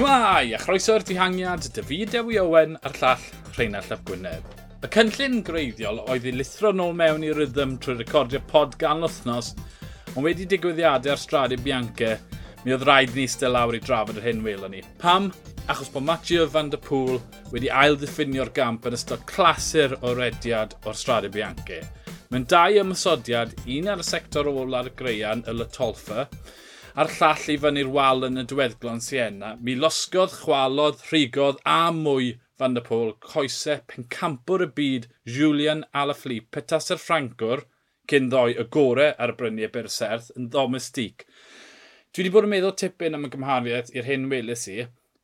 Shmai, a chroeso'r dihangiad, David Ewi Owen a'r llall Rheinald Ap Gwynedd. Y cynllun greiddiol oedd i lithro nôl mewn i rhythm trwy recordio pod gan wythnos, ond wedi digwyddiadau ar stradau Bianca, mi oedd rhaid ni stel lawr i drafod yr hyn welon ni. Pam? Achos bod Matthew van der Pŵl wedi ail-ddiffinio'r gamp yn ystod clasur o rediad o'r stradau Bianca. Mae'n dau ymysodiad, un ar y sector o ola'r greian, y Latolfa, a'r llall i fyny'r wal yn y diweddglon Siena. Mi losgodd, chwalodd, rhigodd a mwy Van der Pôl, coesau pencampwr y byd Julian Alaphilippe, petas yr Ffrancwr, cyn ddoi y gorau ar y bryniau berserth yn ddomestig. Dwi wedi bod yn meddwl tipyn am y gymhariaeth i'r hyn welys i,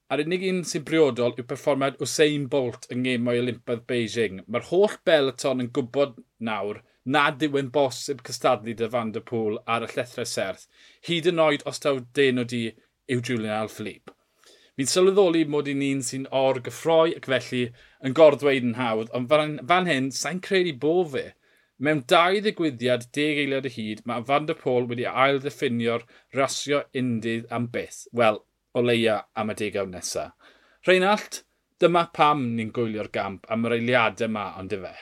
a'r unig un sy'n briodol yw perfformiad Usain Bolt yng ngemau Olympaidd Beijing. Mae'r holl Bellaton yn gwybod nawr nad yw e'n bosib cystadlu dy Van der Pŵl ar y llethrau serth, hyd yn oed os taw den o di yw Julian Alaphilippe. Fi'n sylweddoli mod i'n un sy'n or gyffroi ac felly yn gorddweud yn hawdd, ond fan, fan hyn, sa'n credu bo fe. Mewn dau ddigwyddiad, deg eiliad y hyd, mae Van der Pôl wedi ail-ddiffinio'r rasio undydd am byth. Wel, o leia am y degawd nesaf. Reinald, dyma pam ni'n gwylio'r gamp am yr eiliadau yma, ond y fe.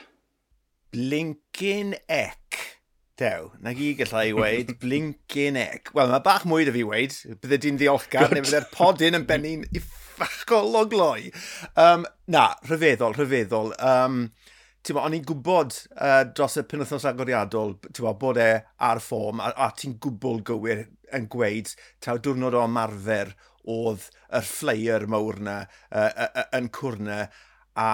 Blink blinkin ec. Dew, na gi gallai weid, blinkin ec. Wel, mae bach mwy da fi weid, bydde di'n ddiolchgar, neu bydde'r podyn yn benni'n iffachol o gloi. Um, na, rhyfeddol, rhyfeddol. Um, ti'n o'n i'n gwybod uh, dros y penwthnos agoriadol, ti'n bod e ar ffom, a, a ti'n gwbl gywir yn gweud, taw diwrnod o marfer oedd yr ffleir mawr na uh, uh, uh, yn cwrna, a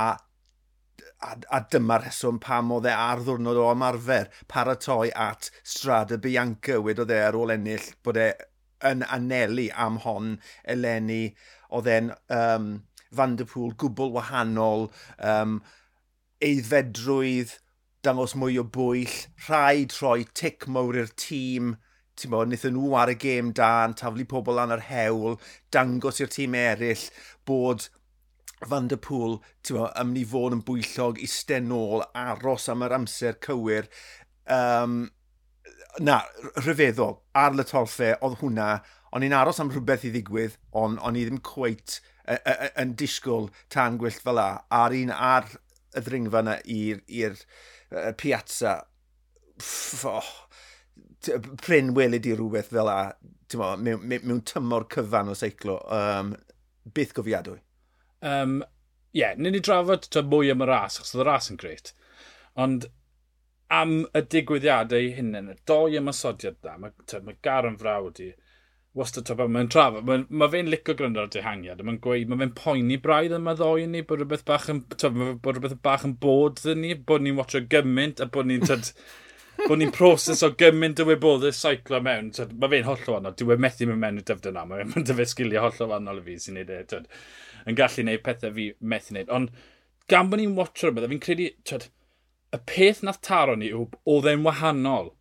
a, a dyma rheswm pam oedd e ar ddwrnod o ymarfer paratoi at Strada Bianca wedodd e ar ôl ennill bod e yn anelu am hon eleni oedd e'n um, Van der Pŵl gwbl wahanol um, eiddfedrwydd dangos mwy o bwyll rhaid troi tic mawr i'r tîm ti'n bod, wnaethon e nhw ar y gêm da yn taflu pobl lan yr hewl, dangos i'r tîm eraill bod Van der Pŵl, ti'n mo, mynd i fod yn bwyllog i stenol, aros am yr amser cywir. Um, na, rhyfeddol, ar y torffe, oedd hwnna, o'n i'n aros am rhywbeth i ddigwydd, ond o'n i ddim cweit yn disgwyl tan gwyllt fel la, a'r un ar y ddringfa yna i'r piazza, Pff, oh, pryn welyd i rhywbeth fel la, mewn, mewn tymor cyfan o seiclo, um, byth gofiadwy um, yeah, ni'n ni drafod to mwy am y ras, achos oedd y ras yn greit. Ond am y digwyddiadau hunain, y doi ymasodiad da, mae, ma gar yn frawd i, wastad to, mae'n trafod, mae, ma fe'n licio gryndo ar dehangiad, mae'n gweud, mae fe'n poeni braidd yma ddoi ni, bod rhywbeth bach yn, to, bod rhywbeth bach yn bod ddyn ni, bod ni'n watcho gymaint, a bod ni'n, bod ni'n proses o gymaint o wyboddau seiclo mewn. Mae fe'n holl o wannol. Dwi wedi methu mewn mewn y dyfdyn yna, Mae'n dyfu sgiliau holl o wannol i fi sy'n neud e yn gallu gwneud pethau fi methu wneud. Ond gan bod ni'n watcher bydda, fi'n credu, tyd, y peth nath taro ni yw oedd e'n wahanol.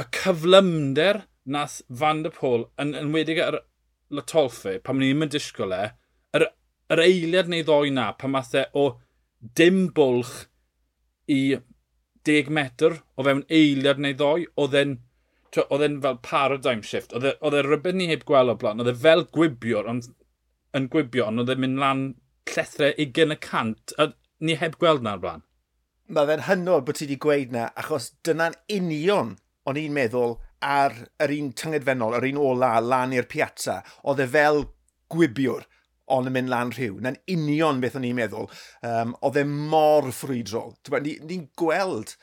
Y cyflymder nath Van der Pôl, yn, yn wedig ar Latolfe, pam ni'n mynd disgwyl e, yr, yr eiliad neu ddoi na, pam math e o dim bwlch i 10 metr o fewn eiliad neu ddoi, oedd e'n oedd e'n fel paradigm shift, oedd e, e rhywbeth ni heb gweld o blaen, oedd e fel gwibiwr, ond yn gwibio, ond oedd e'n mynd lan llethrau 20 y cant. A ni heb gweld na'r blaen. Mae fe'n hynod bod ti wedi gweud na, achos dyna'n union o'n i'n meddwl ar yr un tyngedfennol, yr un ola, lan i'r piazza. Oedd e fel gwibiwr, ond yn mynd lan rhyw. Na'n union beth o'n i'n meddwl. Um, oedd e mor ffrwydrol. Ni'n ni gweld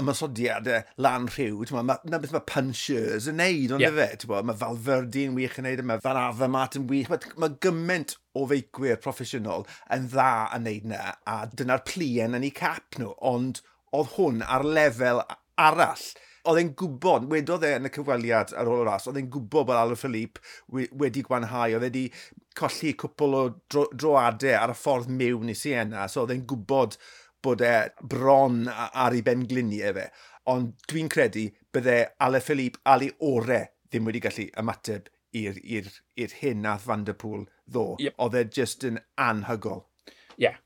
ymysodiadau lan rhyw, mae na beth mae punchers yn neud, ond yeah. fe, mae Falferdi'n wych yn neud, e, mae Van Afa Mart yn wych, mae, mae gymaint o feicwyr proffesiynol yn dda yn neud na, a dyna'r plien yn ei cap nhw, ond oedd hwn ar lefel arall oedd e'n gwybod, wedodd e yn y cyfweliad ar ôl y ras, oedd e'n gwybod bod Alain Philippe wedi gwanhau, oedd e wedi colli cwpl o dro, droadau ar y ffordd mewn i Siena, so oedd e'n gwybod bod e bron ar ei bengliniau e fe. Ond dwi'n credu bydde Ale Philippe Ali Ore ddim wedi gallu ymateb i'r hyn nath Van Der Pŵl ddo. Yep. Oedd e just yn anhygol. Ie. Yeah.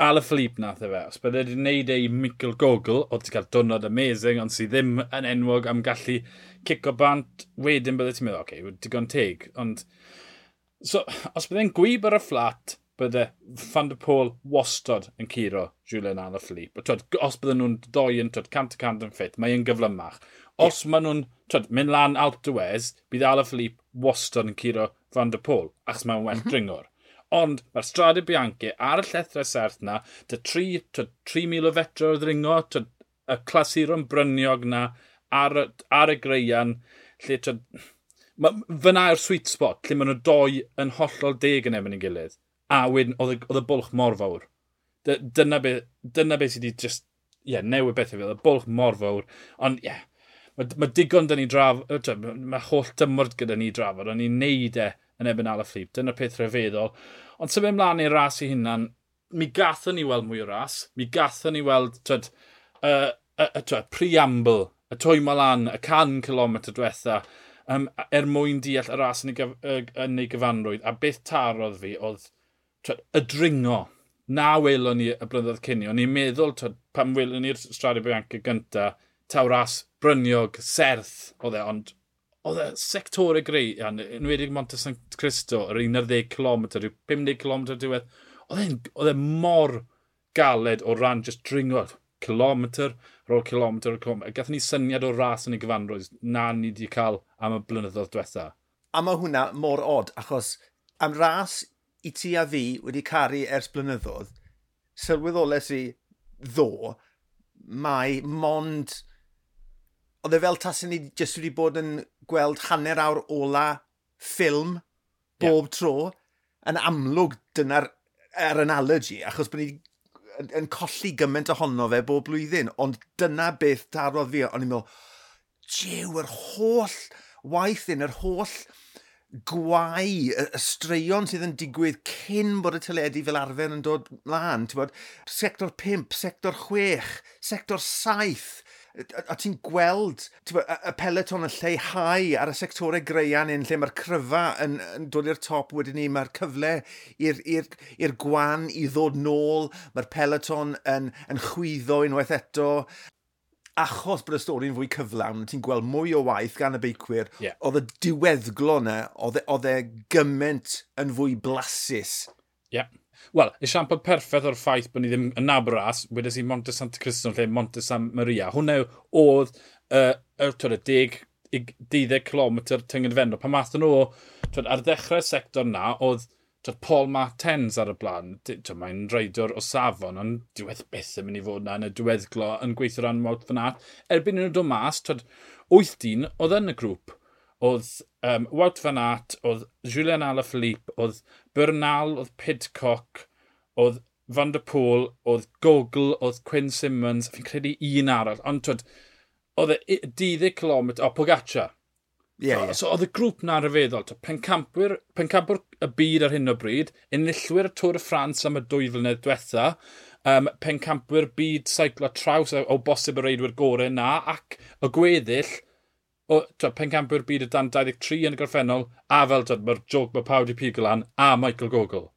Ala Philippe nath e fe. Os bydde wedi gwneud ei Michael Gogol, oedd ti'n cael dwrnod amazing, ond sydd ddim yn enwog am gallu cico bant, wedyn bydde ti'n meddwl, oce, okay, digon teg. Ond, so, os bydde'n gwyb ar y fflat, bydde Van der Pôl wastod yn curo Julian Alaphilippe. Twyd, os bydden nhw'n doi yn twyd, cant y cant yn ffit, mae e'n gyflymach. Os yeah. maen nhw'n mynd lan Alp Dwez, bydd Alaphilippe wastod yn curo Van der Pôl, achos mae'n well mhm. dringwr. Ond mae'r Strade Bianchi ar y llethrau serth na, dy 3,000 o fetro o ddringo, y clasuron bryniog na ar, ar y greian, lle twyd, Fyna yw'r sweet spot, lle maen nhw doi yn hollol deg yn efo'n ei gilydd. A wedyn, oedd y bwlch mor fawr. Dyna beth dyna be sydd wedi just, ie, yeah, newid bethau fel, y bwlch mor fawr. Ond, ie, yeah, mae, ma digon dyn ni draf, mae holl dymwrd gyda ni drafod, ond ni'n neud e yn ebyn ala fflip. Dyna'r peth rhyfeddol. Ond sef ymlaen i'r ras i hunan, mi gathon ni weld mwy o ras, mi gathon ni weld, twyd, y, y, y, preamble, y twy malan, y can kilometr diwetha, um, er mwyn deall y ras yn ei, gyf, yn ei gyfanrwydd. A beth tarodd fi oedd y dringo. Na welon ni y blynyddoedd cynni. O'n i'n meddwl, twyd, pam welon ni'r Stradio Bianca gynta, taw ras bryniog, serth, oedd e, ond oedd e sectorau greu, yn wedig Monte San Cristo, yr 11 km, rhyw 50 km diwedd, oedd e mor galed o ran just dringo kilometr ar ôl kilometr ar ôl kilometr. Gathen ni syniad o ras yn ei gyfanrwydd na ni wedi cael am y blynyddoedd diwetha. A mae hwnna mor od, achos am ras i ti a fi wedi caru ers blynyddoedd, sylweddoles i ddo, mae mond... Oedd e fel tasyn ni jyst wedi bod yn gweld hanner awr ola ffilm bob yeah. tro. Yn amlwg dyna'r er analogy, achos bod ni yn, yn colli gymaint ohono fe bob blwyddyn, ond dyna beth darodd fi, ond i'n meddwl, jiw, yr holl waith yn yr holl gwau, y, y straeon sydd yn digwydd cyn bod y teledu fel arfer yn dod mlaen. Bod, sector 5, sector 6, sector 7, a ti'n gweld bod, y peleton yn lleihau ar y sectorau greian un lle mae'r cryfa yn, yn dod i'r top wedyn ni, mae'r cyfle i'r gwan i ddod nôl, mae'r peleton yn, yn chwyddo unwaith eto, achos bod y stori'n fwy cyflawn, ti'n gweld mwy o waith gan y beicwyr, yeah. oedd y diweddglo yna, oedd e, e gymaint yn fwy blasus. Ie. Yeah. Wel, esiampl perffaith o'r ffaith bod ni ddim yn nabras, wedes i Monte Santa Cristo lle Monte San Maria. Hwna oedd uh, y 10 12 km tyngyn fenno. Pan math nhw, twyd, ar ddechrau'r sector na, oedd Paul Martens ar y blaen, mae'n reidwr o safon, ond diwedd beth yn mynd i fod na yn y diweddglo yn gweithio ran mawt fyna. Erbyn nhw'n dod mas, twyd, 8 dyn oedd yn y grŵp. Oedd um, Wout Van Aert, oedd Julian Alaphilippe, oedd Bernal, oedd Pidcock, oedd Van der Pôl, oedd Gogl, oedd Quinn Simmons, fi'n credu un arall, ond twyd, oedd e 12 km, o Pogaccia, Yeah, yeah. So, oedd y grŵp na ryfeddol. Pencampwyr, pencampwyr y byd ar hyn o bryd, enillwyr y Tôr y Ffrans am y dwy flynedd diwetha, um, pencampwyr byd seiclo traws o, o bosib y reidwyr gorau na, ac y gweddill, o, twa, pencampwyr byd y dan 23 yn y gorffennol, a fel twa, mae'r joc mae pawb di pigolan, a Michael Gogol.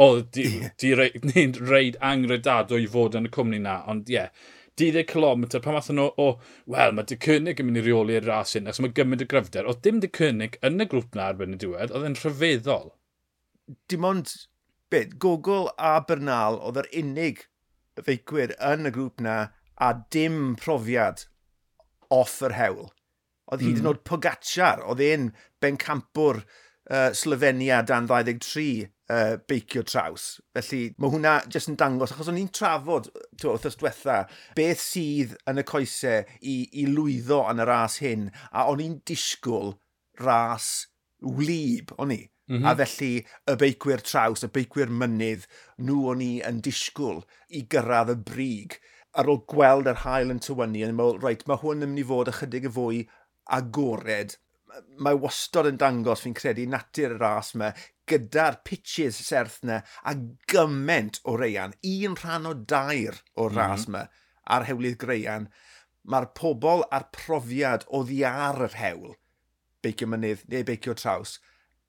O, di, yeah. di reid, reid angredadwy i fod yn y cwmni na, ond ie. Yeah 12 km, pan mathon nhw o, wel, mae dy cynnig yn mynd i reoli'r ras hyn, ac mae gymaint o gryfder. Oedd dim dy cynnig yn y grŵp na arbenn y diwedd, oedd e'n rhyfeddol. Dim ond, be, Gogol a Bernal oedd yr unig feicwyr yn y grŵp na a dim profiad off yr hewl. Oedd hyd yn mm. oed Pogacar, oedd e'n bencampwr campwr uh, Slovenia dan 23 uh, beicio traws. Felly mae hwnna jyst yn dangos, achos o'n i'n trafod twa, wrthos diwetha, beth sydd yn y coesau i, i lwyddo yn y ras hyn, a o'n i'n disgwyl ras wlyb, o'n i. Mm -hmm. A mhm. felly y beicwyr traws, y beicwyr mynydd, nhw o'n i yn disgwyl i gyrraedd y brig ar ôl gweld yr hael yn tywynnu, yn meddwl, reit, mae hwn yn mynd i fod ychydig y fwy agored mae wastod yn dangos, fi'n credu, natur y ras yma, gyda'r pitches serth yna, a gyment o reian, un rhan o dair o'r mhm. ras yma, mm -hmm. ar hewlydd greian, mae'r pobl a'r profiad o ddi ar yr hewl, beicio mynydd neu beicio traws,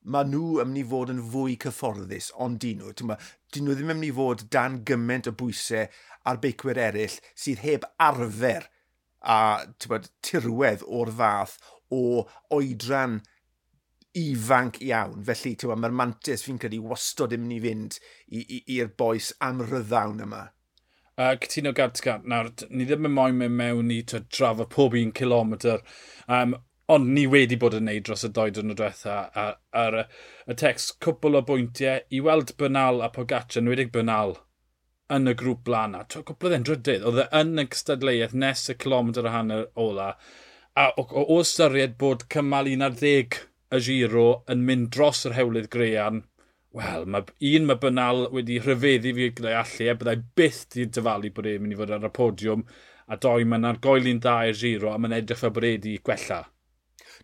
mae nhw ymwni fod yn fwy cyfforddus, ond dyn nhw. Ma, dyn nhw ddim ymwni fod dan gymaint o bwysau ar beicwyr eraill sydd heb arfer a bod, tirwedd o'r fath o oedran ifanc iawn. Felly, mae'r mantis fi'n credu wastod yn mynd i fynd i'r boes am ryddawn yma. Uh, Cytuno gant gant. Nawr, ni ddim yn moyn mewn mewn i drafod pob un kilometr. Um, ond ni wedi bod yn neud dros y doi dwrnod diwetha ar, y text cwbl o bwyntiau i weld Bernal a Pogaccia, yn wedi'i Bernal yn y grŵp blaen na. Cwbl o ddendrydydd, oedd e yn y cystadleuaeth nes y kilometr a hanner ola a o, o, o ystyried bod cymal 11 y giro yn mynd dros yr hewlydd grean, wel, mae un mae Bynal wedi rhyfeddu fi gyda'i allu, a byddai byth di dyfalu bod e'n mynd i fod ar y podiwm, a doi mae'n argoel un dda i'r giro, a mae'n edrych fel bod e wedi gwella.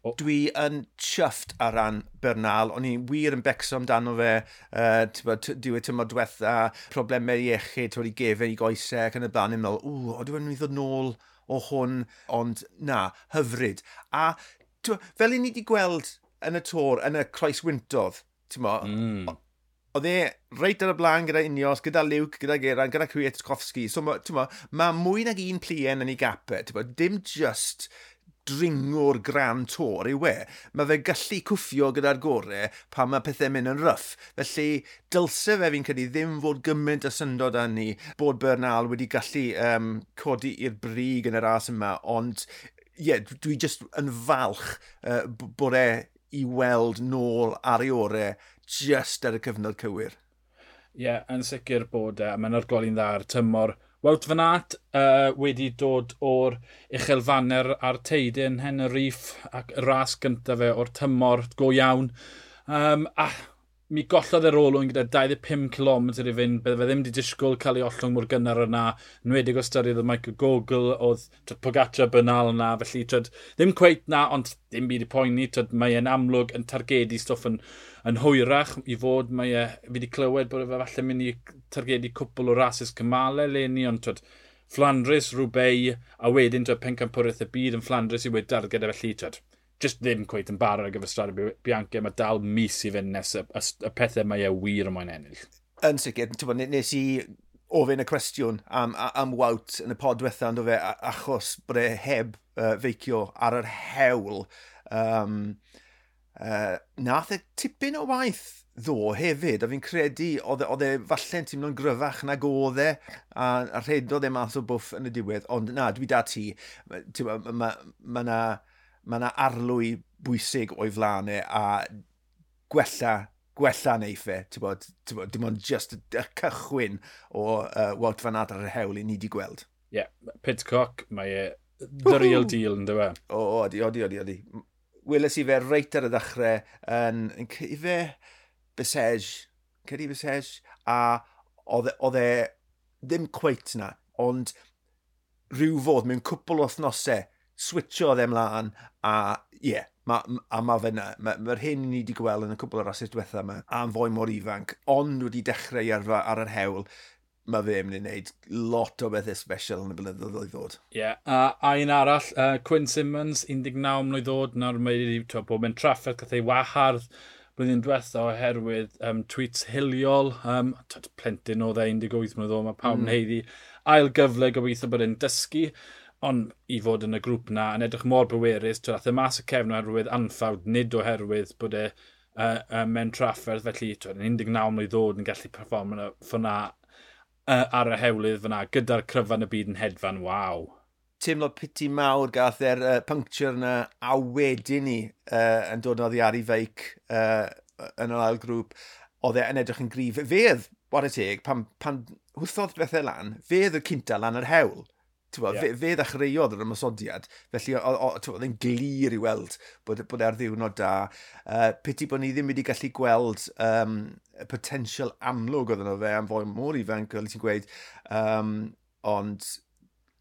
O. Dwi yn chyfft ar ran Bernal, o'n i'n wir yn becso amdano fe, uh, diwy e tymor diwetha, problemau iechyd, wedi gefen i goesau ac yn y blaen, i'n meddwl, ww, o dwi'n mynd i ddod nôl o hwn, ond na, hyfryd. A twa, fel i ni wedi gweld yn y tor, yn y Croes Wyntodd, ti'n mo, mm. oedd e reit ar y blaen gyda Unios, gyda Luke, gyda Geran, gyda Kwiatkowski. So, ti'n mo, ma mwy nag un plien yn ei gapau, ti'n mo, dim just dringwr gran tor yw e. Mae fe gallu cwffio gyda'r gorau pan mae pethau mynd yn ryff. Felly, dylse fe fi'n credu ddim fod gymaint o syndod â ni bod Bernal wedi gallu um, codi i'r brig yn yr as yma, ond ie, yeah, dwi jyst yn falch uh, bod e i weld nôl ar ei orau just ar y cyfnod cywir. Ie, yeah, yn sicr bod e. Mae'n argoli'n dda ar tymor Wout Van Aert uh, wedi dod o'r uchelfanner a'r teidyn, hen y rif ac y ras gyntaf fe o'r tymor go iawn. Um, a mi gollodd yr olwyn gyda 25 km i fynd, bydde fe ddim wedi disgwyl cael ei ollwng mor gynnar yna, nwedig o styried o Michael Gogol, oedd Pogaccia bynal yna, felly tryd, ddim cweit na, ond ddim byd i poeni, tryd, mae e'n amlwg yn targedu stwff yn yn hwyrach i fod. Mae e, fi wedi clywed bod e falle mynd i targedu cwpl o rasis cymalau le ni, ond twyd, Flandres, Rwbeu, a wedyn twyd pencampwraeth y byd yn Flandres i wedi darged e felly, twyd, just ddim cweith yn barod ar gyfer Strad Bianca, mae dal mis i fynd nes y, y, y pethau mae e wir yn mwyn ennill. Yn sicr, nes i ofyn y cwestiwn am, am wawt yn y pod diwetha, ond fe, achos bod e heb uh, feicio ar yr hewl. Um, Uh, nath e tipyn o waith ddo hefyd, a fi'n credu oedd e, e falle'n teimlo'n gryfach nag oedd e, a, a rhedodd e math o bwff yn y diwedd, ond na, dwi da ti, mae yna ma, ma, na, ma na arlwy bwysig o'i flanau e, a gwella gwella neife, ti'n bod, dim ond just y cychwyn o uh, Wout Van Aert ar yr hewl i ni wedi gweld. Ie, yeah, Pitcock, mae e the real deal yn dweud. O, o, odi, odi, odi, odi weles i fe reit ar y ddechrau yn, yn cyfe Besej, Cedi Besej, a e, oedd e ddim cweit na, ond rhyw fodd mewn cwpl o thnosau, switcho oedd e mlaen, a ie, yeah, ma, a mae fe na. Mae'r ma hyn ni wedi gweld yn y cwpl o rasys diwethaf yma, a'n fwy mor ifanc, ond wedi dechrau ar, ar yr hewl, mae fe yn mynd i wneud lot o bethau special yn y blynyddoedd oedd ddod. Ie, yeah. a, a un arall, uh, Quinn Simmons, 19 mlynedd ddod, nawr mae wedi bod mewn trafferth gath ei wahardd blwyddyn diwetha oherwydd um, tweets hiliol, um, plentyn o dde 18 mlynedd ddod, mae pawb yn mm. heiddi ail gyfle gobeithio bod e'n dysgu, ond i fod yn y grŵp na yn edrych mor bywerus, twyd athau e mas y cefn oherwydd anffawd, nid oherwydd bod e uh, uh, mewn trafferth, felly twyd, 19 mlynedd ddod yn gallu perform yn y ffona uh, ar y hewlydd fyna, gyda'r cryfan y byd yn hedfan, waw. Teimlo piti mawr gath e'r uh, puncture yna a wedyn ni uh, yn dod yn oddi ar ei feic uh, yn yr ail grŵp. Oedd e yn edrych yn grif. Fedd, wad y teg, pan, pan hwthodd bethau lan, fedd y cynta lan yr hewl. Tywa, yeah. fe, fe ddechreuodd yr ymwysodiad, felly oedd e'n glir i weld bod, e, bod e'r ddiwrnod da. Uh, piti bod ni ddim wedi gallu gweld um, y potensial amlwg oedd yno fe am fwy mor ifanc, fel ti'n gweud, um, ond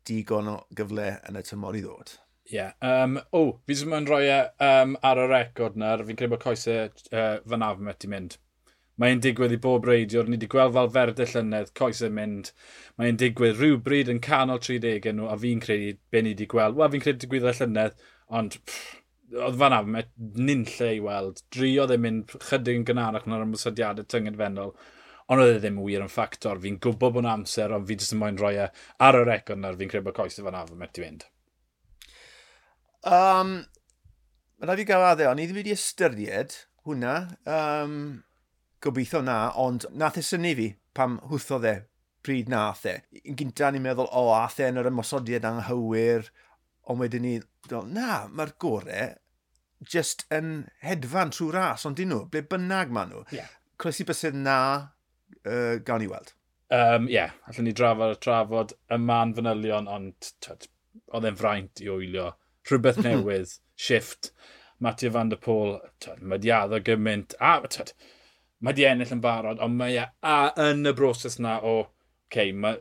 digon o gyfle yn y tymor i ddod. Ie. Yeah. Um, o, oh, fi ddim yn rhoi um, e, ar y record na, fi'n credu bod coesau uh, fan afmet i mynd. Mae'n digwydd i bob reidiwr. Ni wedi gweld fel ferde llynedd, coes yn mynd. Mae'n digwydd rhywbryd yn canol 30 nhw, a fi'n credu be ni wedi gweld. Wel, fi'n credu digwydd y llynedd, ond pff, oedd fan am, nyn lle i weld. Driodd e mynd chydig yn gynharach na'r ymwysadiadau tynged fennol. Ond oedd e ddim wir yn ffactor. Fi'n gwybod bod yn amser, ond fi jyst yn moyn rhoi e ar y record na'r fi'n credu bod coes y fan am met i fynd. Um, Mae'n rhaid i gael adde, ond i ddim wedi ystyried hwnna. Um, gobeithio na, ond nath e syni fi pam hwthodd e pryd nath e. Yn gynta ni'n meddwl, o, oh, ath e yn yr ymosodiad anghywir, ond wedyn ni, na, mae'r gorau just yn hedfan trwy ras, ond dyn nhw, ble bynnag maen nhw. Yeah. Croesi bysedd na, uh, gawn ni weld. Ie, um, yeah, allwn ni drafod a trafod y man fanylion, ond oedd e'n fraint i wylio. Rhywbeth newydd, shift. Matthew van der Pôl, mae di addo gymaint. A, tyd, mae di ennill yn barod, ond mae e a yn y broses na o, okay, mae,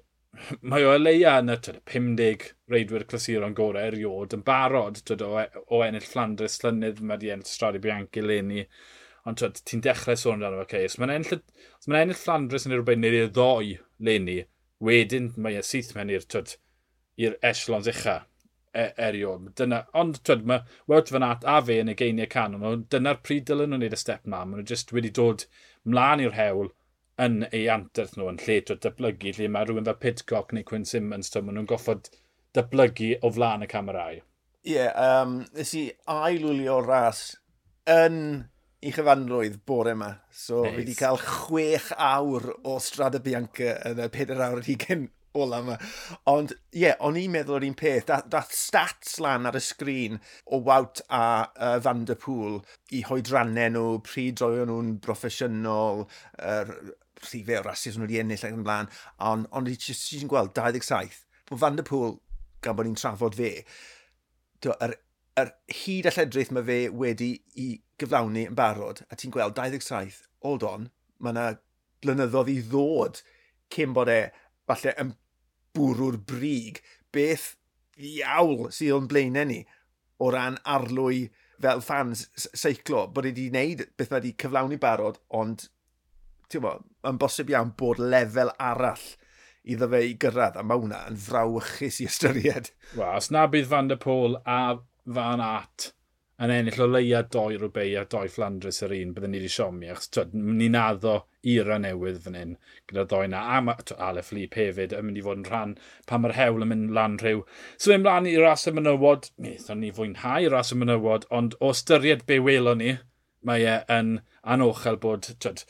mae o leia yn y 50 reidwyr clasuron gorau eriod yn barod twyd, o, e, o ennill Flandres Llynydd, mae di ennill Stradi Bianchi leni. Ond ti'n dechrau sôn amdano, okay, os mae'n ennill, os mae ennill Flandres yn rhywbeth neu ddoi leni, wedyn mae e syth mewn i'r i'r echelons ucha e eriod. Dyna, ond twyd, mae Wout Van Aert a fe yn y geiniau canol, dyna'r pryd dylen nhw'n neud y step ma, maen nhw just wedi dod mlaen i'r hewl yn ei anterth nhw yn lle to dyblygu, lle mae rhywun fel Pidcock neu Quinn Simmons, to maen nhw'n goffod dyblygu o flaen y camerau. Ie, yeah, um, nes i ailwylio ras yn i chyfanrwydd bore yma. So, nice. fi wedi cael chwech awr o Strada Bianca yn y 4 awr 20 ola yma. Ond, ie, yeah, o'n i'n meddwl o'r un peth. Dath, da stats lan ar y sgrin o Wout a uh, Van der Pŵl i hoedrannau nhw, pryd roedden nhw'n broffesiynol, er, rhifau o rasis nhw wedi ennill ac yn blaen. Ond on, i ti'n gweld 27. bod Van der Pŵl, gan bod ni'n trafod fe, yr er, er hyd a lledraeth mae fe wedi i gyflawni yn barod, a ti'n gweld 27, hold on, mae yna blynyddodd i ddod cyn bod e falle yn bwrw'r brig. Beth iawl sydd o'n blaenau ni o ran arlwy fel fans seiclo, bod wedi wneud beth wedi cyflawni barod, ond bo, yn bosib iawn bod lefel arall iddo fe i gyrraedd, a mae hwnna yn frawychus i ystyried. Wel, os na bydd Van der Pôl a Van At yn ennill o leia doi rhywbeth a doi Flandres yr un, byddwn ni wedi siomi, achos ni'n addo ira newydd fan hyn gyda ddoi na. A ma, Alef Lip hefyd yn mynd i fod yn rhan pan mae'r hewl yn mynd lan rhyw. So mynd mlaen i'r ras y mynywod, mi eithon ni fwynhau ras y mynywod, ond o styried be welon ni, mae e yn anochel bod, twyd,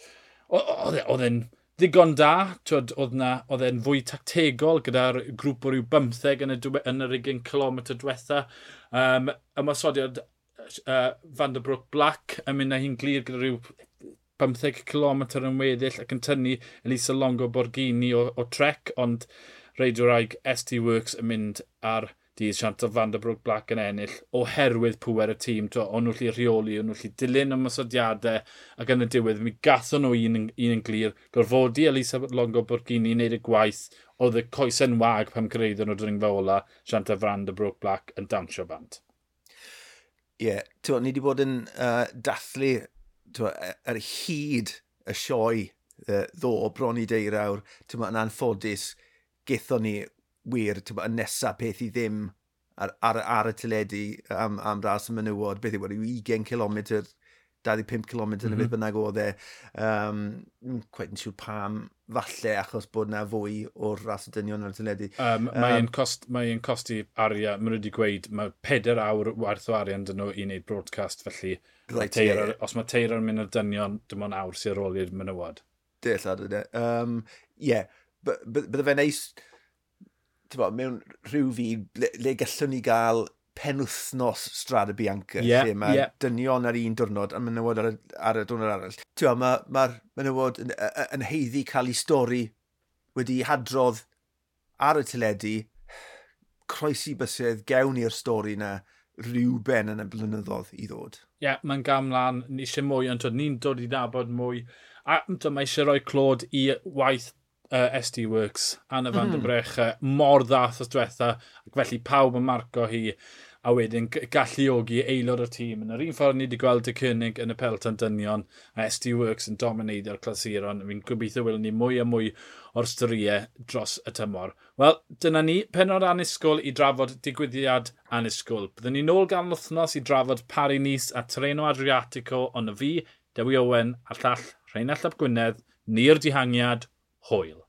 oedd e'n ddigon da, twyd, oedd na, oedd e'n fwy tactegol gyda'r grŵp o ryw bymtheg yn, y, yn yr 20 km diwetha. Um, ymwysodiad uh, Van der Broek Black yn mynd â hi'n glir gyda rhyw 15 km yn weddill ac yn tynnu Elisa Longo Borghini o, o Trek, ond reidio'r aig ST Works yn mynd ar dydd siant o Van der Broek Black yn ennill oherwydd pwer y tîm. To, o'n nhw'n lli rheoli, o'n nhw'n lli dilyn ymwysodiadau ac yn y diwedd mi gatho nhw un, un yn glir. Gorfodi Elisa Longo Borghini i wneud y gwaith oedd y coesen wag pam cyrraedden nhw dringfa ola siant o Van der Broek Black yn dawnsio bant. Ie, yeah, ni wedi bod yn uh, dathlu twa, e, ar hyd y sioe uh, ddo bron i deirawr. Twa, yn anffodus, gethon ni wir twa, y nesaf peth i ddim ar, ar, ar y tyledu am, am ras y menywod, beth yw e, 20 km 25 km yn y fydd bynnag oedd e. Um, quite yn siŵr pam, falle, achos bod na fwy o'r ras y dynion ar y tyledu. Um, mae'n um, cost, mae costi arian, mae'n wedi gweud, mae 4 awr werth o arian dyn nhw i wneud broadcast, felly right, teir, yeah. os mae teir yn mynd ar dynion, dim ond awr sy'n ar ôl i'r menywod. Dillad yna. Um, yeah, bydde fe'n neis, mewn rhyw fi, le, le gallwn ni gael penwthnos Strada Bianca, yeah, lle mae yeah. dynion ar un diwrnod a menywod ar ar y diwrnod arall. Mae'r ma, ma menywod yn, yn heiddi cael ei stori wedi hadrodd ar y teledu, croesi bysedd gewn i'r stori na rhyw ben yn y blynyddoedd i ddod. Ie, yeah, mae'n gamlan, ni eisiau mwy, ond ni'n dod i nabod mwy. A mae eisiau rhoi clod i waith uh, SD Works, Anna van mm. der mhm. Brecha, mor ddath os diwetha, ac felly pawb yn marco hi a wedyn galluogi aelod o'r tîm. Yn yr un ffordd ni wedi gweld y cynnig yn y pelton dynion, a SD Works yn domineiddio'r clasuron. Fi'n gobeithio wylwn ni mwy a mwy o'r storiau dros y tymor. Wel, dyna ni penod anusgwl i drafod digwyddiad anusgwl. Byddwn ni'n ôl gan wythnos i drafod Pari Nis a treno Adriatico, ond y fi, Dewi Owen, a'r llall Rheinald Ap Gwynedd, ni'r dihangiad, Hoyle.